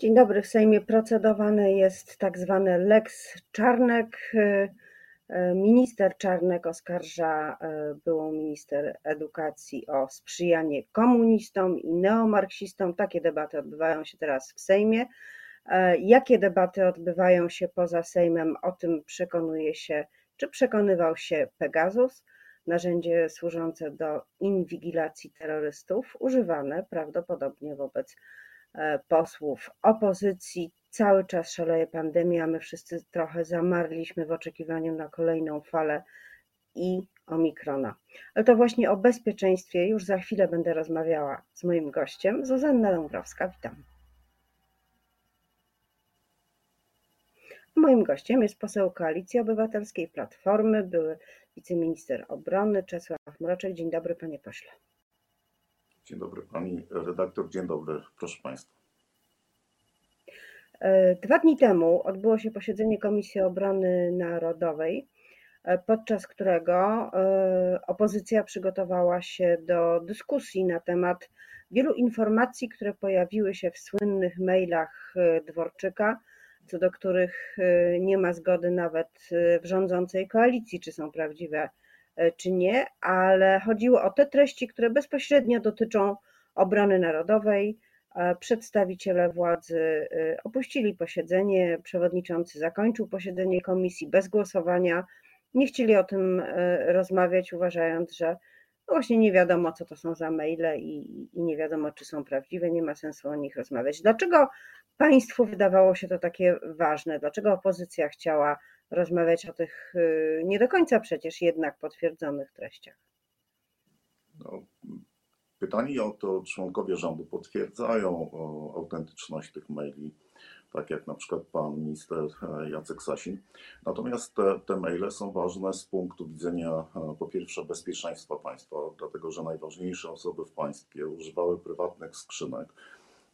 Dzień dobry. W Sejmie procedowany jest tak zwany Lex Czarnek. Minister Czarnek oskarża e, byłą minister edukacji o sprzyjanie komunistom i neomarksistom. Takie debaty odbywają się teraz w Sejmie. Jakie debaty odbywają się poza Sejmem? O tym przekonuje się, czy przekonywał się Pegasus, narzędzie służące do inwigilacji terrorystów, używane prawdopodobnie wobec posłów opozycji. Cały czas szaleje pandemia, my wszyscy trochę zamarliśmy w oczekiwaniu na kolejną falę i omikrona. Ale to właśnie o bezpieczeństwie już za chwilę będę rozmawiała z moim gościem, Zuzanna Dąbrowska. Witam. Moim gościem jest poseł Koalicji Obywatelskiej Platformy, były wiceminister obrony Czesław Mroczek. Dzień dobry, panie pośle. Dzień dobry pani redaktor, dzień dobry proszę państwa. E, dwa dni temu odbyło się posiedzenie Komisji Obrony Narodowej, e, podczas którego e, opozycja przygotowała się do dyskusji na temat wielu informacji, które pojawiły się w słynnych mailach Dworczyka, co do których nie ma zgody nawet w rządzącej koalicji, czy są prawdziwe czy nie, ale chodziło o te treści, które bezpośrednio dotyczą obrony narodowej. E, przedstawiciele władzy e, opuścili posiedzenie, przewodniczący zakończył posiedzenie komisji bez głosowania. Nie chcieli o tym rozmawiać, uważając, że no właśnie nie wiadomo, co to są za maile i, i nie wiadomo, czy są prawdziwe, nie ma sensu o nich rozmawiać. Dlaczego państwu wydawało się to takie ważne? Dlaczego opozycja chciała rozmawiać o tych y, nie do końca przecież jednak potwierdzonych treściach. No, pytanie o to członkowie rządu potwierdzają autentyczność tych maili, tak jak na przykład pan minister e, Jacek Sasin. Natomiast te, te maile są ważne z punktu widzenia e, po pierwsze bezpieczeństwa państwa, dlatego że najważniejsze osoby w państwie używały prywatnych skrzynek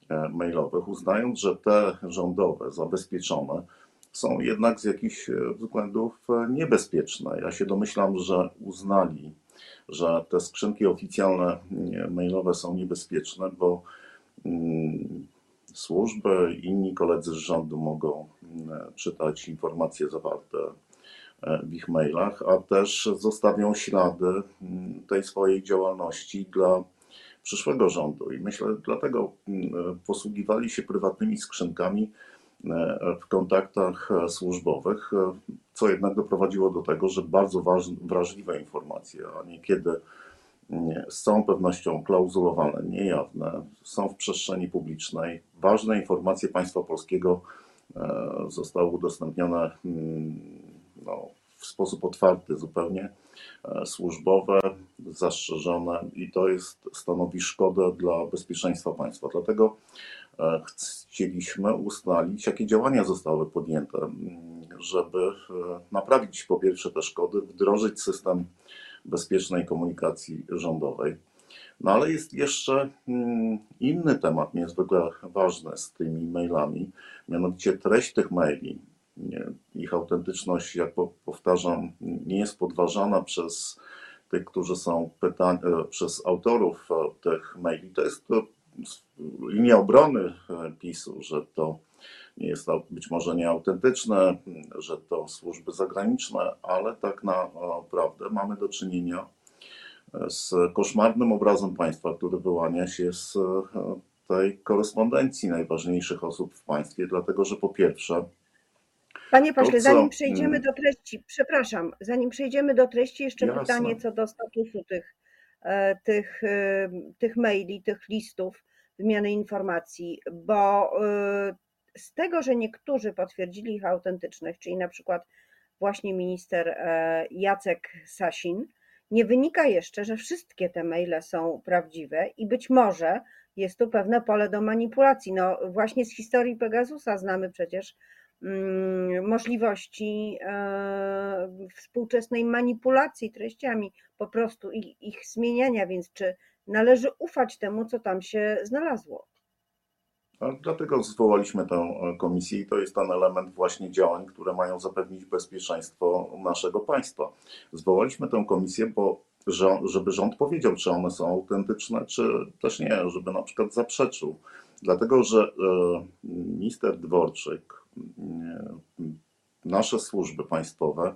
e, mailowych, uznając, że te rządowe, zabezpieczone, są jednak z jakichś e, względów e, niebezpieczne. Ja się domyślam, że uznali, że te skrzynki oficjalne mailowe są niebezpieczne, bo mm, służby i inni koledzy z rządu mogą mm, czytać informacje zawarte e, w ich mailach, a też zostawią ślady mm, tej swojej działalności dla przyszłego rządu. I myślę, dlatego posługiwali się prywatnymi skrzynkami w kontaktach e, służbowych, e, co jednak doprowadziło do tego, że bardzo wrażliwe informacje, a niekiedy z całą pewnością klauzulowane, niejawne, są w przestrzeni publicznej. Ważne informacje państwa polskiego zostały udostępnione mm, no, w sposób otwarty zupełnie, służbowe, zastrzeżone i to jest, stanowi szkodę dla bezpieczeństwa państwa. Dlatego E, chcieliśmy ustalić, jakie działania zostały podjęte, żeby e, naprawić po pierwsze te szkody, wdrożyć system bezpiecznej komunikacji rządowej. No ale jest jeszcze mm, inny temat niezwykle ważny z tymi mailami, mianowicie treść tych maili. Ich autentyczność, jak powtarzam, nie jest podważana przez tych, którzy są pytani, e, przez autorów tych maili. To jest linia obrony PiSu, że to nie jest być może nieautentyczne, że to służby zagraniczne, ale tak naprawdę mamy do czynienia e, z koszmarnym obrazem państwa, który wyłania się z e, tej korespondencji najważniejszych osób w państwie, dlatego że po pierwsze, Panie pośle, zanim przejdziemy do treści, przepraszam, zanim przejdziemy do treści, jeszcze Jasne. pytanie co do statusu tych, tych, tych maili, tych listów wymiany informacji, bo y, z tego, że niektórzy potwierdzili ich autentyczność, czyli na przykład właśnie minister e, Jacek Sasin, nie wynika jeszcze, że wszystkie te maile są prawdziwe i być może jest tu pewne pole do manipulacji. No właśnie z historii Pegasusa znamy przecież możliwości e, współczesnej manipulacji treściami, po prostu ich, ich zmieniania, więc czy należy ufać temu, co tam się znalazło. dlatego zwołaliśmy tę komisję i to jest ten element właśnie działań, które mają zapewnić bezpieczeństwo naszego państwa. Zwołaliśmy tę komisję, bo że, żeby rząd powiedział, czy one są autentyczne, czy też nie, żeby na przykład zaprzeczył. Dlatego, że e, minister Dworczyk, e, nasze służby państwowe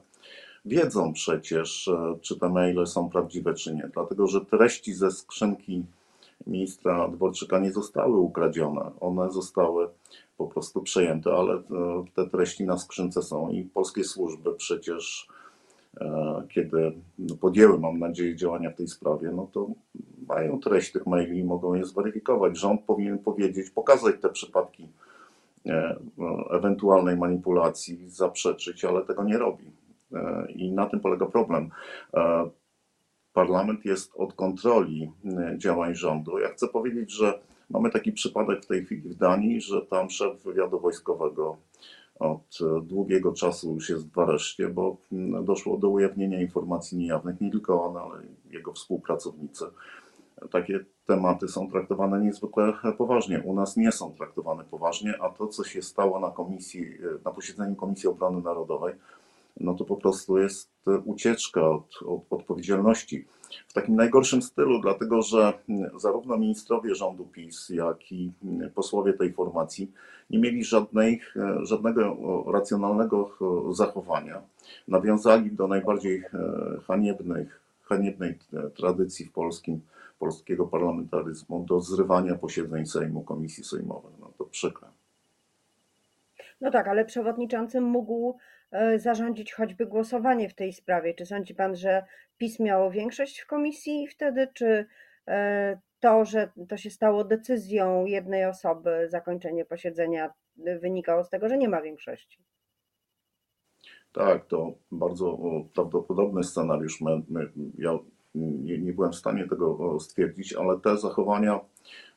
wiedzą przecież, e, czy te maile są prawdziwe, czy nie. Dlatego, że treści ze skrzynki ministra Dworczyka nie zostały ukradzione. One zostały po prostu przejęte, ale te treści na skrzynce są i polskie służby przecież E, kiedy podjęły, mam nadzieję, działania w tej sprawie, no to mają treść tych maili i mogą je zweryfikować. Rząd powinien powiedzieć, pokazać te przypadki e, ewentualnej manipulacji, zaprzeczyć, ale tego nie robi. E, I na tym polega problem. Parlament jest od kontroli działań rządu. Ja chcę powiedzieć, że mamy taki przypadek w tej chwili w Danii, że tam szef wywiadu wojskowego od długiego czasu już jest w areszcie, bo mm, doszło do ujawnienia informacji niejawnych, nie tylko on, ale jego współpracownicy. Takie tematy są traktowane niezwykle poważnie. U nas nie są traktowane poważnie, a to, co się stało na komisji, na posiedzeniu Komisji Obrony Narodowej, no to po prostu jest ucieczka od, od odpowiedzialności. W takim najgorszym stylu, dlatego że zarówno ministrowie rządu PiS, jak i posłowie tej formacji nie mieli żadnej, żadnego racjonalnego zachowania. Nawiązali do najbardziej haniebnych, haniebnej tradycji w polskim, polskiego parlamentaryzmu, do zrywania posiedzeń Sejmu, komisji sejmowych. No to przykre. No tak, ale przewodniczący mógł e, zarządzić choćby głosowanie w tej sprawie. Czy sądzi pan, że PiS miało większość w komisji wtedy, czy e, to, że to się stało decyzją jednej osoby, zakończenie posiedzenia, wynikało z tego, że nie ma większości? Tak, to bardzo prawdopodobny scenariusz. Ja nie, nie, byłem w stanie tego stwierdzić, ale te zachowania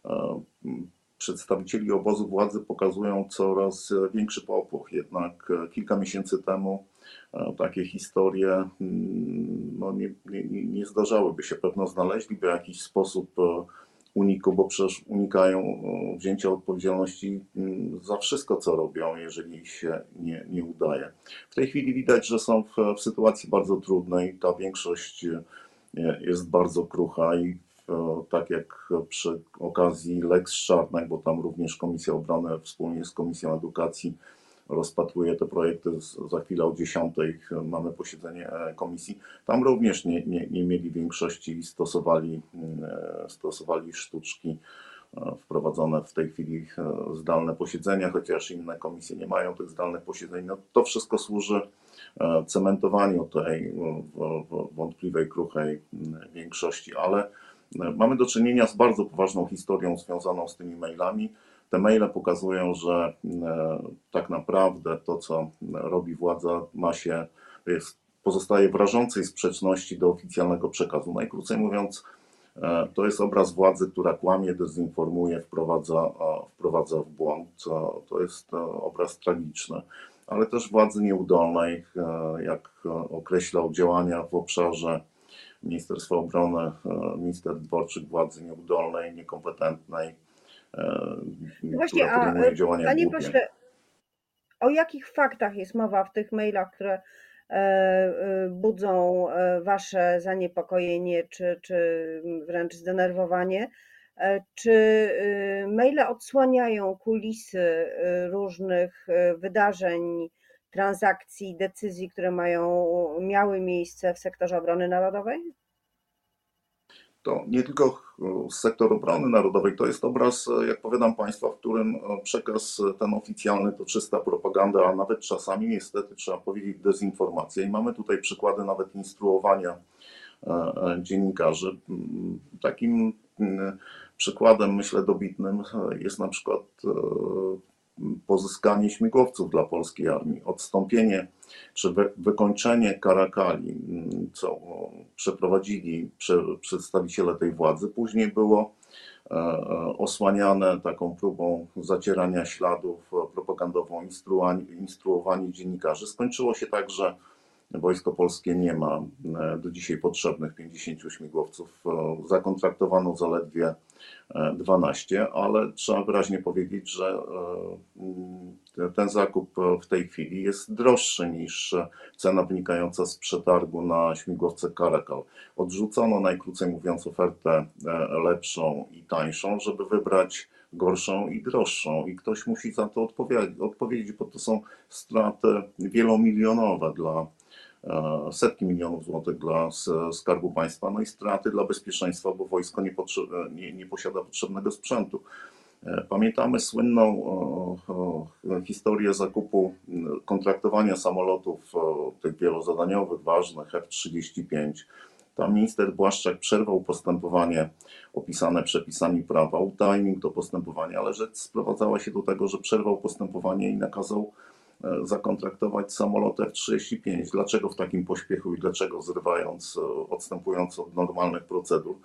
e, przedstawicieli obozu władzy pokazują coraz większy popłoch. Jednak e, kilka miesięcy temu e, takie historie no, nie, nie, nie zdarzałyby się. Pewno znaleźliby jakiś sposób e, uniku, bo przecież unikają wzięcia odpowiedzialności za wszystko, co robią, jeżeli się nie, nie udaje. W tej chwili widać, że są w, w sytuacji bardzo trudnej. Ta większość jest bardzo krucha i tak jak przy okazji Lex Czarnek, bo tam również Komisja Obrony wspólnie z Komisją Edukacji rozpatruje te projekty. Za chwilę o 10 mamy posiedzenie e, komisji. Tam również nie, nie, nie mieli większości i stosowali, e, stosowali sztuczki e, wprowadzone w tej chwili zdalne posiedzenia, chociaż inne komisje nie mają tych zdalnych posiedzeń. No, to wszystko służy cementowaniu tej wątpliwej, kruchej większości, ale Mamy do czynienia z bardzo poważną historią związaną z tymi mailami. Te maile pokazują, że e, tak naprawdę to, co robi władza, ma się, jest, pozostaje w rażącej sprzeczności do oficjalnego przekazu. Najkrócej mówiąc, e, to jest obraz władzy, która kłamie, dezinformuje, wprowadza, wprowadza w błąd. To jest e, obraz tragiczny, ale też władzy nieudolnej, jak określał działania w obszarze Ministerstwo Obrony, e, minister Dworczyk władzy nieudolnej, niekompetentnej, e, Właśnie, która podejmuje a, działania Panie głupie. pośle, o jakich faktach jest mowa w tych mailach, które e, budzą Wasze zaniepokojenie czy, czy wręcz zdenerwowanie? Czy maile odsłaniają kulisy różnych wydarzeń, transakcji, decyzji, które mają, miały miejsce w sektorze obrony narodowej? To nie tylko sektor obrony narodowej, to jest obraz, jak powiadam państwa, w którym przekaz ten oficjalny to czysta propaganda, a nawet czasami niestety trzeba powiedzieć dezinformacja. I mamy tutaj przykłady nawet instruowania e, e, dziennikarzy. Takim przykładem, myślę, dobitnym jest na przykład e, pozyskanie śmigłowców dla polskiej armii, odstąpienie czy wykończenie Karakali, co przeprowadzili przedstawiciele tej władzy, później było e, e, osłaniane taką próbą zacierania śladów, propagandową, instruowanie dziennikarzy. Skończyło się tak, że Wojsko Polskie nie ma e, do dzisiaj potrzebnych 50 śmigłowców. Zakontraktowano zaledwie 12, ale trzeba wyraźnie powiedzieć, że mm, ten zakup w tej chwili jest droższy niż cena wynikająca z przetargu na śmigłowce Caracal. Odrzucono najkrócej mówiąc ofertę lepszą i tańszą, żeby wybrać gorszą i droższą i ktoś musi za to odpowiedzieć, bo to są straty wielomilionowe dla e, setki milionów złotych dla Skarbu Państwa, no i straty dla bezpieczeństwa, bo wojsko nie, nie, nie posiada potrzebnego sprzętu. E, pamiętamy słynną historię zakupu, kontraktowania samolotów tych wielozadaniowych, ważnych F-35 tam minister Błaszczak przerwał postępowanie opisane przepisami prawa, utajnił to postępowanie, ale rzecz sprowadzała się do tego, że przerwał postępowanie i nakazał e, zakontraktować samolot F-35. Dlaczego w takim pośpiechu i dlaczego zrywając, e, odstępując od normalnych procedur?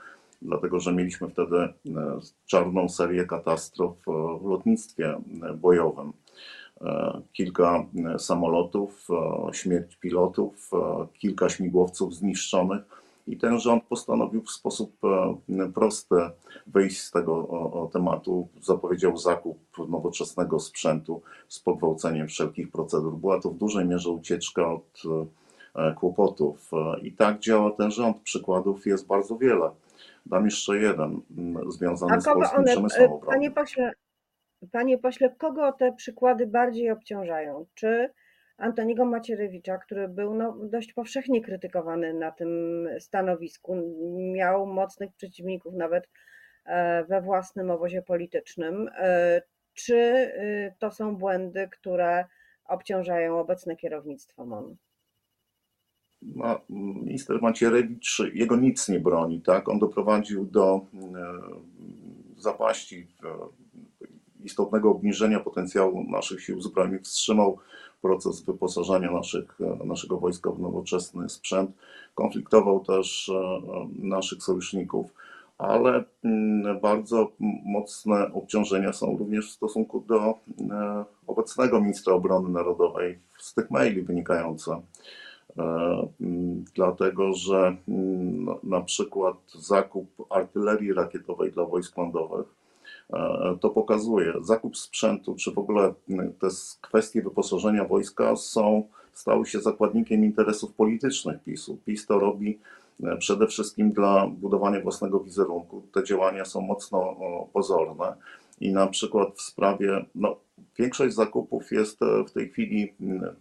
Dlatego, że mieliśmy wtedy e, czarną serię katastrof w lotnictwie bojowym. Kilka samolotów, śmierć pilotów, kilka śmigłowców zniszczonych i ten rząd postanowił w sposób e, prosty wyjść z tego tematu. Zapowiedział zakup nowoczesnego sprzętu z pogwałceniem wszelkich procedur. Była to w dużej mierze ucieczka od e, kłopotów. E, I tak działa ten rząd. Przykładów jest bardzo wiele. Dam jeszcze jeden związany z polskim one, przemysłem obronnym. Panie pośle, panie pośle, kogo te przykłady bardziej obciążają? Czy Antoniego Macierewicza, który był no, dość powszechnie krytykowany na tym stanowisku. Miał mocnych przeciwników nawet e, we własnym obozie politycznym. E, czy y, to są błędy, które obciążają obecne kierownictwo MON? No, minister Macierewicz, jego nic nie broni, tak? On doprowadził do e, zapaści, istotnego obniżenia potencjału naszych sił zbrojnych, wstrzymał proces wyposażania naszych, naszego wojska w nowoczesny sprzęt. Konfliktował też e, naszych sojuszników, ale mm, bardzo mocne obciążenia są również w stosunku do e, obecnego ministra obrony narodowej z tych maili wynikające. E, mm, dlatego, że mm, na przykład zakup artylerii rakietowej dla wojsk lądowych E, to pokazuje. Zakup sprzętu, czy w ogóle te kwestie wyposażenia wojska są, stały się zakładnikiem interesów politycznych PiSu. PiS to robi e, przede wszystkim dla budowania własnego wizerunku. Te działania są mocno pozorne i na przykład w sprawie, no, większość zakupów jest e, w tej chwili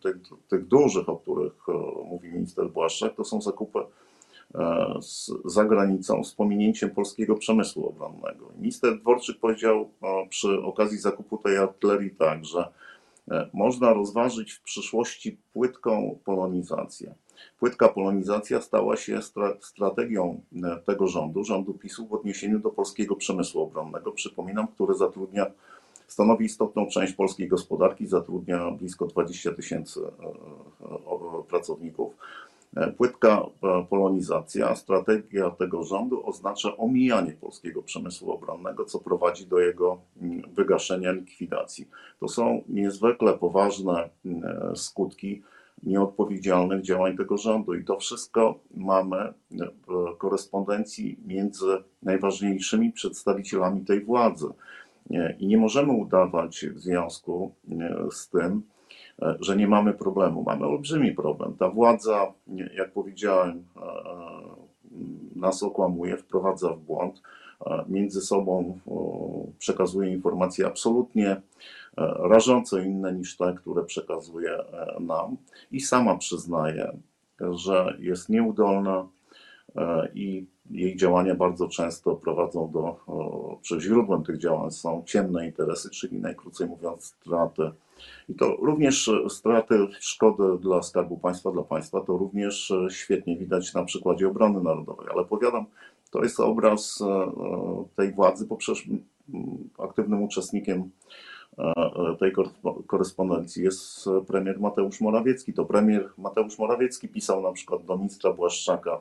tych, tych dużych, o których mówi minister Błaszczak, to są zakupy E, z, za granicą z pominięciem polskiego przemysłu obronnego. Minister Dworczyk powiedział przy okazji zakupu tej artylerii tak, że e, można rozważyć w przyszłości płytką polonizację. Płytka polonizacja stała się stra strategią e, tego rządu, rządu PiSu w odniesieniu do polskiego przemysłu obronnego, przypominam, który zatrudnia, stanowi istotną część polskiej gospodarki, zatrudnia blisko 20 tysięcy pracowników. E, płytka e, polonizacja, strategia tego rządu oznacza omijanie polskiego przemysłu obronnego, co prowadzi do jego mm, wygaszenia, likwidacji. To są niezwykle poważne mm, e, skutki nieodpowiedzialnych działań tego rządu i to wszystko mamy w korespondencji między najważniejszymi przedstawicielami tej władzy. I nie możemy udawać w związku z tym, że nie mamy problemu. Mamy olbrzymi problem. Ta władza, jak powiedziałem, e, nas okłamuje, wprowadza w błąd, e, między sobą przekazuje informacje absolutnie rażąco inne niż te, które przekazuje nam i sama przyznaje, że jest nieudolna i jej działania bardzo często prowadzą do, że źródłem tych działań są ciemne interesy, czyli najkrócej mówiąc straty i to również straty, szkody dla Skarbu Państwa, dla państwa, to również świetnie widać na przykładzie obrony narodowej. Ale powiadam, to jest obraz e, tej władzy, bo przecież aktywnym uczestnikiem e, tej korespondencji jest premier Mateusz Morawiecki. To premier Mateusz Morawiecki pisał na przykład do ministra Błaszczaka e,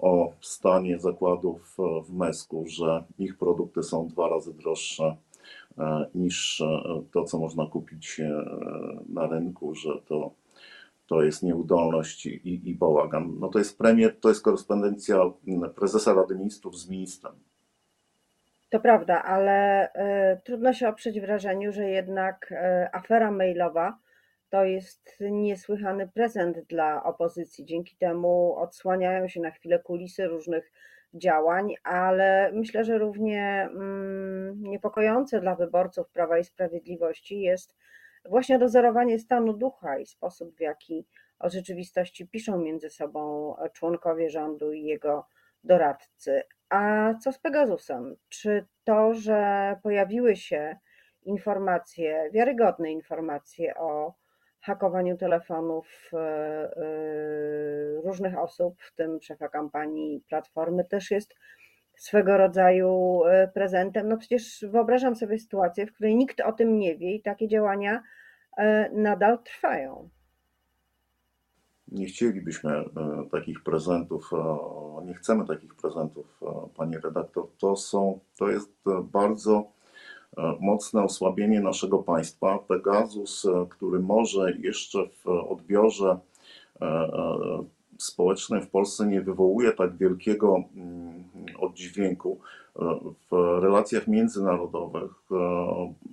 o stanie zakładów w Mesku, że ich produkty są dwa razy droższe E, niż e, to, co można kupić e, na rynku, że to, to jest nieudolność i, i bałagan. No to jest premier, to jest korespondencja prezesa Rady Ministrów z ministrem. To prawda, ale e, trudno się oprzeć wrażeniu, że jednak e, afera mailowa to jest niesłychany prezent dla opozycji. Dzięki temu odsłaniają się na chwilę kulisy różnych działań, ale myślę, że równie mm, niepokojące dla wyborców Prawa i Sprawiedliwości jest właśnie dozorowanie stanu ducha i sposób, w jaki o rzeczywistości piszą między sobą członkowie rządu i jego doradcy. A co z Pegasusem? Czy to, że pojawiły się informacje, wiarygodne informacje o hakowaniu telefonów e, e, różnych osób, w tym szefa kampanii Platformy, też jest swego rodzaju e, prezentem. No przecież wyobrażam sobie sytuację, w której nikt o tym nie wie i takie działania nadal trwają. Nie chcielibyśmy takich prezentów, nie chcemy takich prezentów, pani redaktor. To, są, to jest bardzo mocne osłabienie naszego państwa. Pegasus, e, który może jeszcze w odbiorze e, społecznym w Polsce nie wywołuje tak wielkiego mm, oddźwięku, w relacjach międzynarodowych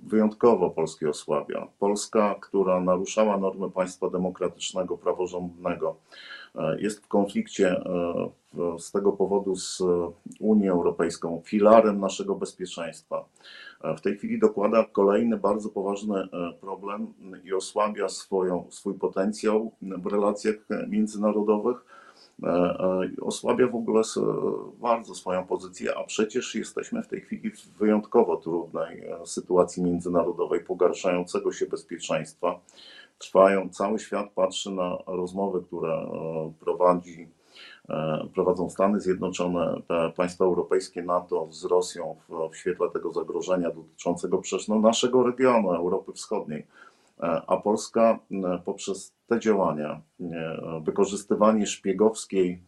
wyjątkowo Polskę osłabia. Polska, która naruszała normy państwa demokratycznego, praworządnego, jest w konflikcie z tego powodu z Unią Europejską, filarem naszego bezpieczeństwa w tej chwili dokłada kolejny bardzo poważny e, problem i osłabia swoją, swój potencjał w relacjach międzynarodowych. E, e, osłabia w ogóle bardzo swoją pozycję, a przecież jesteśmy w tej chwili w wyjątkowo trudnej sytuacji międzynarodowej, pogarszającego się bezpieczeństwa. Trwają, cały świat patrzy na rozmowy, które prowadzi E, prowadzą Stany Zjednoczone, państwa europejskie, NATO z Rosją w, w świetle tego zagrożenia dotyczącego przecież no, naszego regionu, Europy Wschodniej. E, a Polska poprzez te działania, wykorzystywanie szpiegowskiej,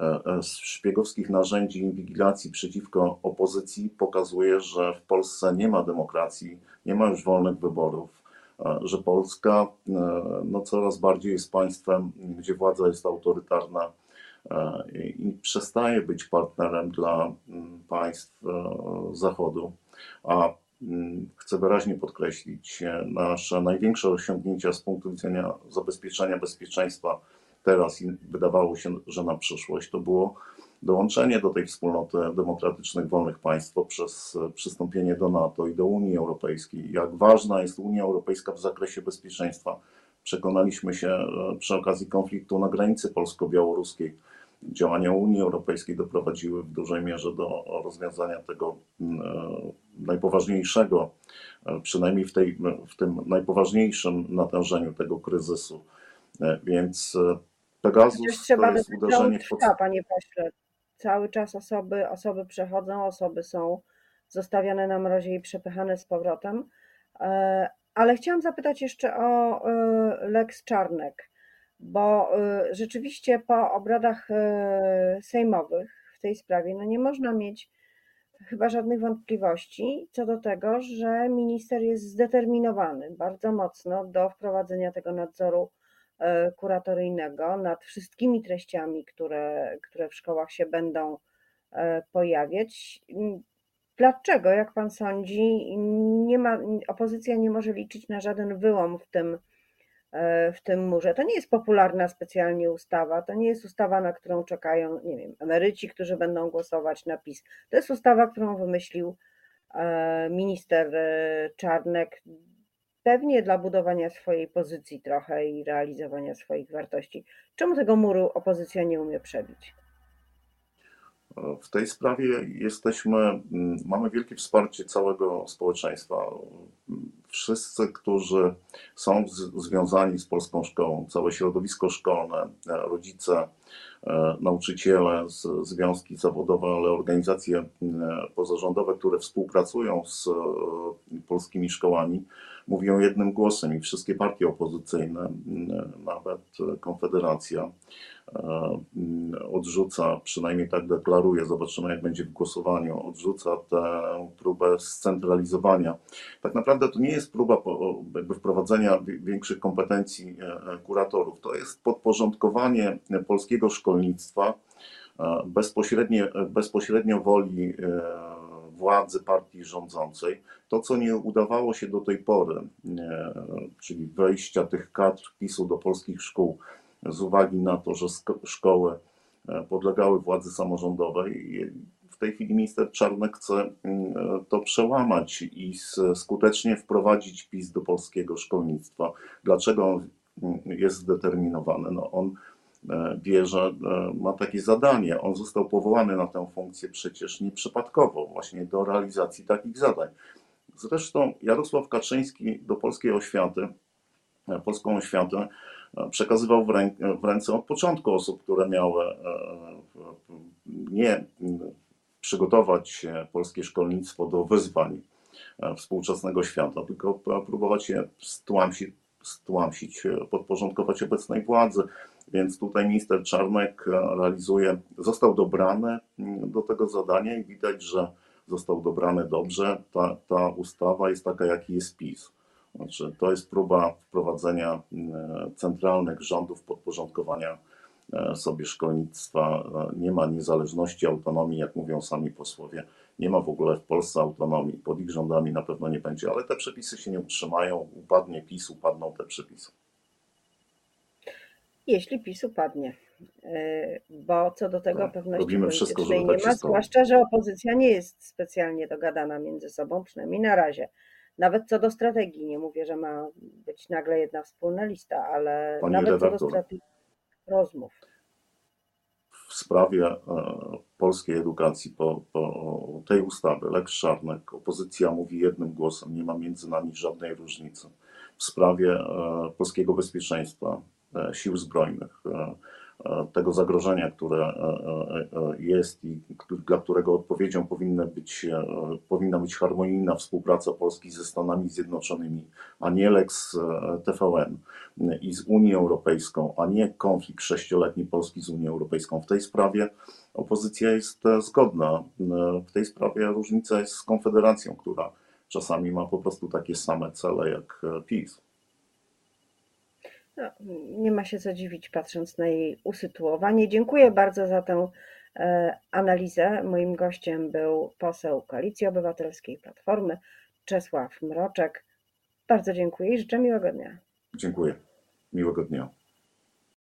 e, szpiegowskich narzędzi inwigilacji przeciwko opozycji pokazuje, że w Polsce nie ma demokracji, nie ma już wolnych wyborów, że Polska no, coraz bardziej jest państwem, gdzie władza jest autorytarna E, i przestaje być partnerem dla państw e, Zachodu. A chcę wyraźnie podkreślić, e, nasze największe osiągnięcia z punktu widzenia zabezpieczenia bezpieczeństwa teraz i wydawało się, że na przyszłość to było dołączenie do tej wspólnoty demokratycznych, wolnych państw poprzez przystąpienie do NATO i do Unii Europejskiej. Jak ważna jest Unia Europejska w zakresie bezpieczeństwa, przekonaliśmy się przy okazji konfliktu na granicy polsko-białoruskiej działania Unii Europejskiej doprowadziły w dużej mierze do rozwiązania tego mm, e, najpoważniejszego, e, przynajmniej w, tej, w tym najpoważniejszym natężeniu tego kryzysu. E, więc Pegasus to jest uderzenie w trwa, panie pośle. Cały czas osoby, osoby przechodzą, osoby są zostawiane na mrozie i przepychane z powrotem. Ale chciałam zapytać jeszcze o Lex Czarnek bo y, rzeczywiście po obradach y, sejmowych w tej sprawie no nie można mieć chyba żadnych wątpliwości co do tego, że minister jest zdeterminowany bardzo mocno do wprowadzenia tego nadzoru y, kuratoryjnego nad wszystkimi treściami, które, które w szkołach się będą pojawiać. Dlaczego, jak pan sądzi, nie ma, opozycja nie może liczyć na żaden wyłom w tym w tym murze. To nie jest popularna specjalnie ustawa, to nie jest ustawa, na którą czekają, nie wiem, emeryci, którzy będą głosować na PiS. To jest ustawa, którą wymyślił e, minister e, Czarnek, pewnie dla budowania swojej pozycji trochę i realizowania swoich wartości. Czemu tego muru opozycja nie umie przebić? W tej sprawie jesteśmy, mm, mamy wielkie wsparcie całego społeczeństwa. Wszyscy, którzy są związani z polską szkołą, całe środowisko szkolne, rodzice, e, nauczyciele, związki zawodowe, ale organizacje e, pozarządowe, które współpracują z e, polskimi szkołami, mówią jednym głosem i wszystkie partie opozycyjne, nawet Konfederacja, odrzuca, przynajmniej tak deklaruje, zobaczymy jak będzie w głosowaniu, odrzuca tę próbę scentralizowania. Tak naprawdę to nie jest próba wprowadzenia większych kompetencji kuratorów, to jest podporządkowanie polskiego szkolnictwa bezpośrednio, bezpośrednio woli władzy partii rządzącej. To, co nie udawało się do tej pory, e, czyli wejścia tych kadr PiSu do polskich szkół, z uwagi na to, że szkoły e, podlegały władzy samorządowej. W tej chwili minister Czarnek chce to przełamać i skutecznie wprowadzić PiS do polskiego szkolnictwa. Dlaczego on jest zdeterminowany? No on E, wie, że e, ma takie zadanie. On został powołany na tę funkcję przecież nieprzypadkowo, właśnie do realizacji takich zadań. Zresztą Jarosław Kaczyński do polskiej oświaty, e, polską oświatę przekazywał w ręce od początku osób, które miały nie przygotować polskie szkolnictwo do wyzwań współczesnego świata, tylko próbować je stłamsić, stłamsić podporządkować obecnej władzy. Więc tutaj minister Czarnek e, realizuje, został dobrany mm, do tego zadania i widać, że został dobrany dobrze. Ta, ta ustawa jest taka, jaki jest PiS. Znaczy, to jest próba wprowadzenia mm, centralnych rządów podporządkowania e, sobie szkolnictwa. E, nie ma niezależności, autonomii, jak mówią sami posłowie. Nie ma w ogóle w Polsce autonomii. Pod ich rządami na pewno nie będzie, ale te przepisy się nie utrzymają. Upadnie PiS, upadną te przepisy jeśli PiS upadnie. E, bo co do tego tak, pewności politycznej nie tak ma, zwłaszcza, że opozycja nie jest specjalnie dogadana między sobą, przynajmniej na razie. Nawet co do strategii, nie mówię, że ma być nagle jedna wspólna lista, ale Pani nawet redaktor, co do strategii rozmów. W sprawie e, polskiej edukacji, po, po tej ustawy, Lex Czarnek, opozycja mówi jednym głosem, nie ma między nami żadnej różnicy. W sprawie e, polskiego bezpieczeństwa, sił zbrojnych, e, e, tego zagrożenia, które jest i dla którego odpowiedzią powinna być, powinna być harmonijna współpraca Polski ze Stanami Zjednoczonymi, a nie Lex TVN i z Unią Europejską, a nie konflikt sześcioletni Polski z Unią Europejską. W tej sprawie opozycja jest zgodna. W tej sprawie różnica jest z Konfederacją, która czasami ma po prostu takie same cele jak PiS. No, nie ma się co dziwić, patrząc na jej usytuowanie. Dziękuję bardzo za tę e, analizę. Moim gościem był poseł Koalicji Obywatelskiej Platformy Czesław Mroczek. Bardzo dziękuję i życzę miłego dnia. Dziękuję. Miłego dnia.